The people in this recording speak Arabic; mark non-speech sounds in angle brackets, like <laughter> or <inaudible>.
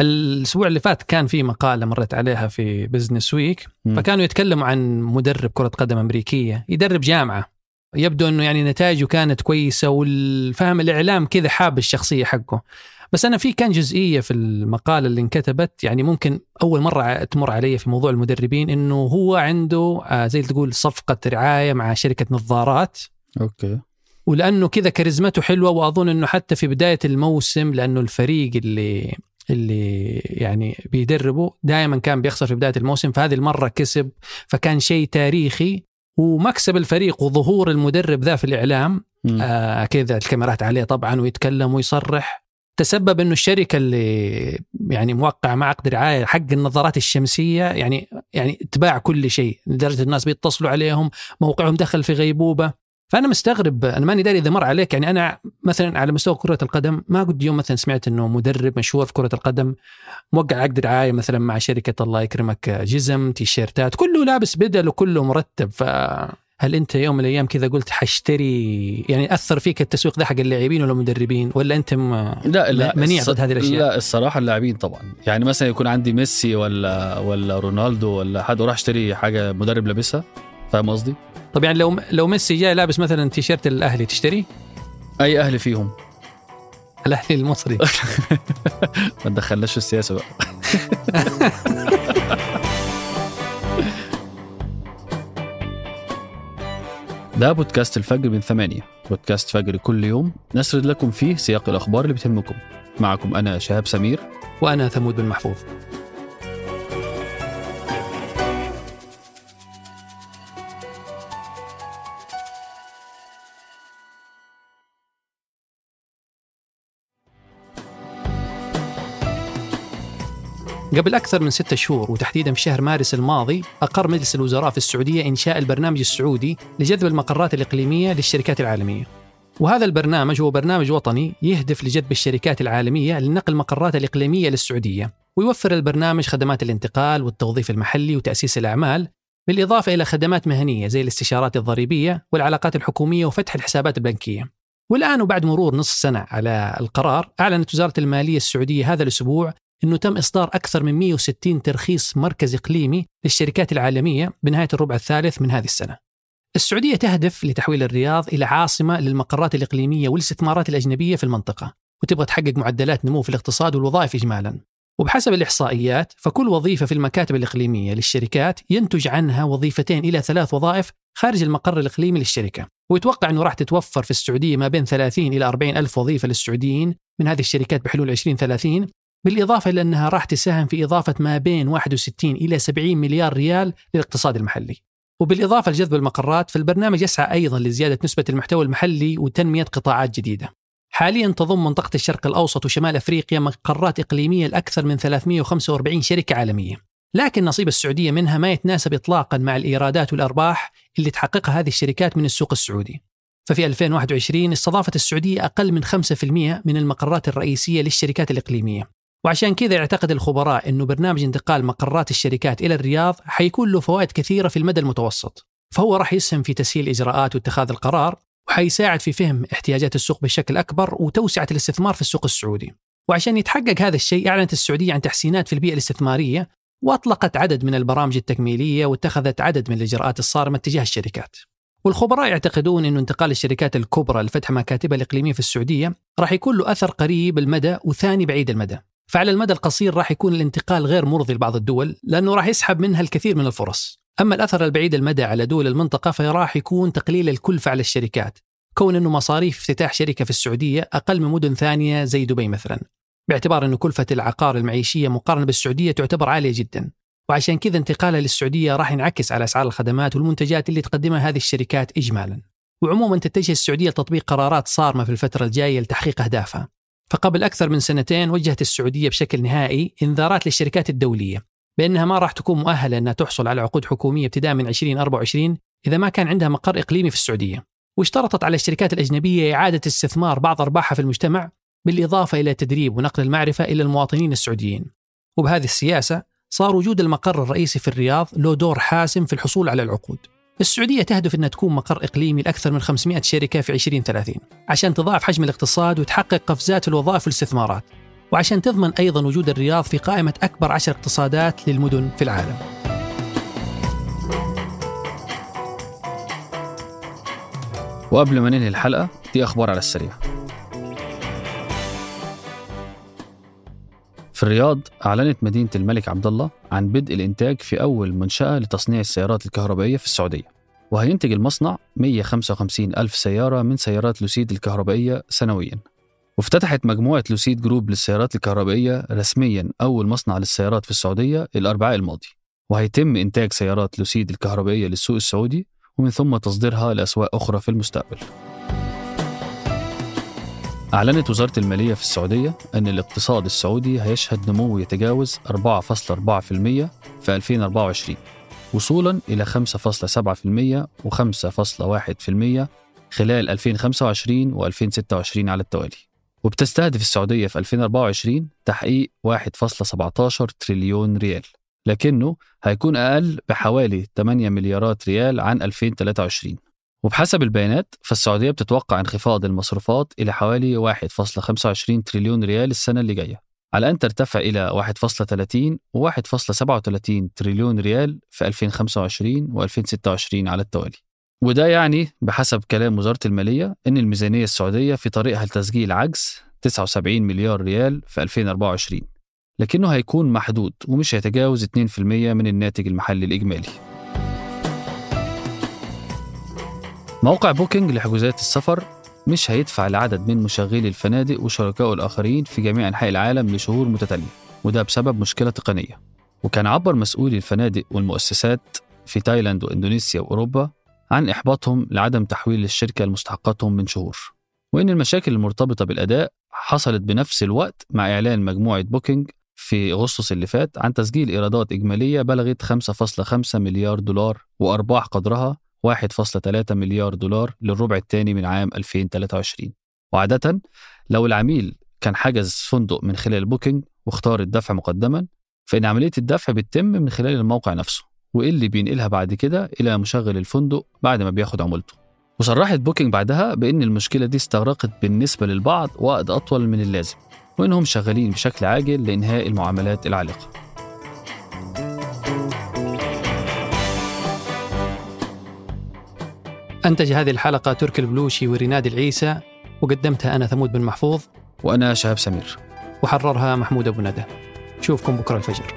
الأسبوع اللي فات كان في مقالة مرت عليها في بزنس ويك. فكانوا يتكلموا عن مدرب كرة قدم أمريكية يدرب جامعة. يبدو إنه يعني نتائجه كانت كويسة والفهم الإعلام كذا حاب الشخصية حقه. بس أنا في كان جزئية في المقالة اللي انكتبت يعني ممكن أول مرة تمر علي في موضوع المدربين إنه هو عنده آه، زي تقول صفقة رعاية مع شركة نظارات. okay. ولأنه كذا كاريزمته حلوة وأظن إنه حتى في بداية الموسم لأنه الفريق اللي اللي يعني بيدربه دائما كان بيخسر في بداية الموسم فهذه المرة كسب فكان شيء تاريخي ومكسب الفريق وظهور المدرب ذا في الإعلام. مم. آه كذا الكاميرات عليه طبعا ويتكلم ويصرح. تسبب إنه الشركة اللي يعني موقع مع عقد رعاية حق النظارات الشمسية يعني يعني تباع كل شيء لدرجة الناس بيتصلوا عليهم موقعهم دخل في غيبوبة. فأنا مستغرب أنا ماني داري إذا مر عليك يعني أنا مثلا على مستوى كرة القدم ما قد يوم مثلا سمعت إنه مدرب مشهور في كرة القدم موقع عقد رعايه مثلا مع شركة الله يكرمك جزم تيشيرتات كله لابس بدل وكله مرتب. ف هل أنت يوم من الأيام كذا قلت حاشتري يعني أثر فيك التسويق ده حق اللاعبين ولا المدربين ولا أنت م... لا لا منيع الص- ضد هذه الأشياء؟ لا الصراحة اللاعبين طبعا. يعني مثلا يكون عندي ميسي ولا ولا رونالدو ولا حد وراح أشتري حاجة مدرب لابسها. فاهم قصدي؟ طب يعني لو لو ميسي جاي لابس مثلا تيشيرت الأهلي تشتري؟ أي أهلي فيهم. الأهلي المصري. <laughs> ما تدخلناش في السياسة بقى. <laughs> ده بودكاست الفجر من ثمانية. بودكاست فجر كل يوم نسرد لكم فيه سياق الأخبار اللي بتهمكم. معكم أنا شهاب سمير. وأنا ثمود بن محفوظ. قبل أكثر من ستة شهور وتحديدا في شهر مارس الماضي أقر مجلس الوزراء في السعودية إنشاء البرنامج السعودي لجذب المقرات الإقليمية للشركات العالمية. وهذا البرنامج هو برنامج وطني يهدف لجذب الشركات العالمية لنقل مقرات الإقليمية للسعودية ويوفر البرنامج خدمات الانتقال والتوظيف المحلي وتأسيس الأعمال بالإضافة إلى خدمات مهنية زي الاستشارات الضريبية والعلاقات الحكومية وفتح الحسابات البنكية. والآن وبعد مرور نصف سنة على القرار أعلنت وزارة المالية السعودية هذا الأسبوع أنه تم إصدار أكثر من 160 ترخيص مركز إقليمي للشركات العالمية بنهاية الربع الثالث من هذه السنة. السعودية تهدف لتحويل الرياض إلى عاصمة للمقرات الإقليمية والاستثمارات الأجنبية في المنطقة وتبغى تحقق معدلات نمو في الاقتصاد والوظائف إجمالا. وبحسب الإحصائيات فكل وظيفة في المكاتب الإقليمية للشركات ينتج عنها وظيفتين إلى ثلاث وظائف خارج المقر الإقليمي للشركة. ويتوقع أنه راح تتوفر في السعودية ما بين 30 إلى 40 ألف وظيفة للسعوديين من هذه الشركات بحلول 2030 بالإضافة إلى أنها راح تساهم في إضافة ما بين 61 إلى 70 مليار ريال للاقتصاد المحلي. وبالإضافة لجذب المقرات فالبرنامج يسعى أيضا لزيادة نسبة المحتوى المحلي وتنمية قطاعات جديدة. حاليا تضم منطقة الشرق الأوسط وشمال أفريقيا مقرات إقليمية لأكثر من 345 شركة عالمية. لكن نصيب السعودية منها ما يتناسب إطلاقا مع الإيرادات والأرباح اللي تحققها هذه الشركات من السوق السعودي. ففي 2021 استضافت السعودية أقل من 5% من المقرات الرئيسية للشركات الإقليمية. وعشان كذا يعتقد الخبراء أنه برنامج انتقال مقرات الشركات إلى الرياض حيكون له فوائد كثيرة في المدى المتوسط فهو راح يسهم في تسهيل الإجراءات واتخاذ القرار وحيساعد في فهم احتياجات السوق بشكل أكبر وتوسعة الاستثمار في السوق السعودي. وعشان يتحقق هذا الشيء أعلنت السعودية عن تحسينات في البيئة الاستثمارية وأطلقت عدد من البرامج التكميلية واتخذت عدد من الإجراءات الصارمة تجاه الشركات. والخبراء يعتقدون أن انتقال الشركات الكبرى لفتح مكاتبها الإقليمية في السعودية راح يكون له أثر قريب المدى وثاني بعيد المدى. فعلى المدى القصير راح يكون الانتقال غير مرضي لبعض الدول لأنه راح يسحب منها الكثير من الفرص. أما الأثر البعيد المدى على دول المنطقة فراح يكون تقليل الكلفة على الشركات. كون أنه مصاريف افتتاح شركة في السعودية أقل من مدن ثانية زي دبي مثلا. باعتبار أنه كلفة العقار المعيشية مقارنة بالسعودية تعتبر عالية جدا. وعشان كذا انتقالها للسعودية راح ينعكس على أسعار الخدمات والمنتجات اللي تقدمها هذه الشركات إجمالا. وعموما تتجه السعودية لتطبيق قرارات صارمة في الفترة الجاية لتحقيق أهدافها. فقبل أكثر من سنتين وجهت السعودية بشكل نهائي إنذارات للشركات الدولية بأنها ما راح تكون مؤهلة أنها تحصل على عقود حكومية ابتداء من 2024 إذا ما كان عندها مقر إقليمي في السعودية واشترطت على الشركات الأجنبية إعادة استثمار بعض أرباحها في المجتمع بالإضافة إلى تدريب ونقل المعرفة إلى المواطنين السعوديين. وبهذه السياسة صار وجود المقر الرئيسي في الرياض له دور حاسم في الحصول على العقود. السعودية تهدف أنها تكون مقر إقليمي لأكثر من 500 شركة في 2030 عشان تضاعف حجم الاقتصاد وتحقق قفزات الوظائف والاستثمارات. وعشان تضمن أيضا وجود الرياض في قائمة أكبر عشر اقتصادات للمدن في العالم. وقبل ما ننهي الحلقة دي أخبار على السريع. في الرياض أعلنت مدينة الملك عبد الله عن بدء الإنتاج في أول منشأة لتصنيع السيارات الكهربائية في السعودية. وهينتج المصنع 155 ألف سيارة من سيارات لوسيد الكهربائية سنويا. وافتتحت مجموعة لوسيد جروب للسيارات الكهربائية رسميا أول مصنع للسيارات في السعودية الأربعاء الماضي. وهيتم إنتاج سيارات لوسيد الكهربائية للسوق السعودي ومن ثم تصديرها لأسواق أخرى في المستقبل. أعلنت وزارة المالية في السعودية أن الاقتصاد السعودي هيشهد نمو يتجاوز 4.4% في 2024 وصولا إلى 5.7% و5.1% خلال 2025 و2026 على التوالي. وبتستهدف السعودية في 2024 تحقيق 1.17 تريليون ريال لكنه هيكون أقل بحوالي 8 مليارات ريال عن 2023 وبحسب البيانات فالسعودية بتتوقع انخفاض المصروفات إلى حوالي 1.25 تريليون ريال السنة اللي جاية على أن ترتفع إلى 1.30 و 1.37 تريليون ريال في 2025 و 2026 على التوالي. وده يعني بحسب كلام وزارة المالية أن الميزانية السعودية في طريقها لتسجيل عجز 79 مليار ريال في 2024 لكنه هيكون محدود ومش هيتجاوز 2% من الناتج المحلي الإجمالي. موقع بوكينج لحجوزات السفر مش هيدفع لعدد من مشغلي الفنادق وشركائه الآخرين في جميع أنحاء العالم لشهور متتالية وده بسبب مشكلة تقنية. وكان عبر مسؤولي الفنادق والمؤسسات في تايلاند وإندونيسيا وأوروبا عن إحباطهم لعدم تحويل الشركة لمستحقاتهم من شهور. وإن المشاكل المرتبطة بالأداء حصلت بنفس الوقت مع إعلان مجموعة بوكينج في أغسطس اللي فات عن تسجيل إيرادات إجمالية بلغت 5.5 مليار دولار وأرباح قدرها 1.3 مليار دولار للربع الثاني من عام 2023 وعادة لو العميل كان حجز فندق من خلال بوكينج واختار الدفع مقدما فإن عملية الدفع بتتم من خلال الموقع نفسه. واللي بينقلها بعد كده؟ إلى مشغل الفندق بعد ما بياخد عمولته. وصرحت بوكينج بعدها بأن المشكلة دي استغرقت بالنسبة للبعض وقت أطول من اللازم وإنهم شغالين بشكل عاجل لإنهاء المعاملات العالقة. أنتج هذه الحلقة تركي البلوشي وريناد العيسى وقدمتها أنا ثمود بن محفوظ. وأنا شهاب سمير. وحررها محمود أبو ندى. نشوفكم بكرة الفجر.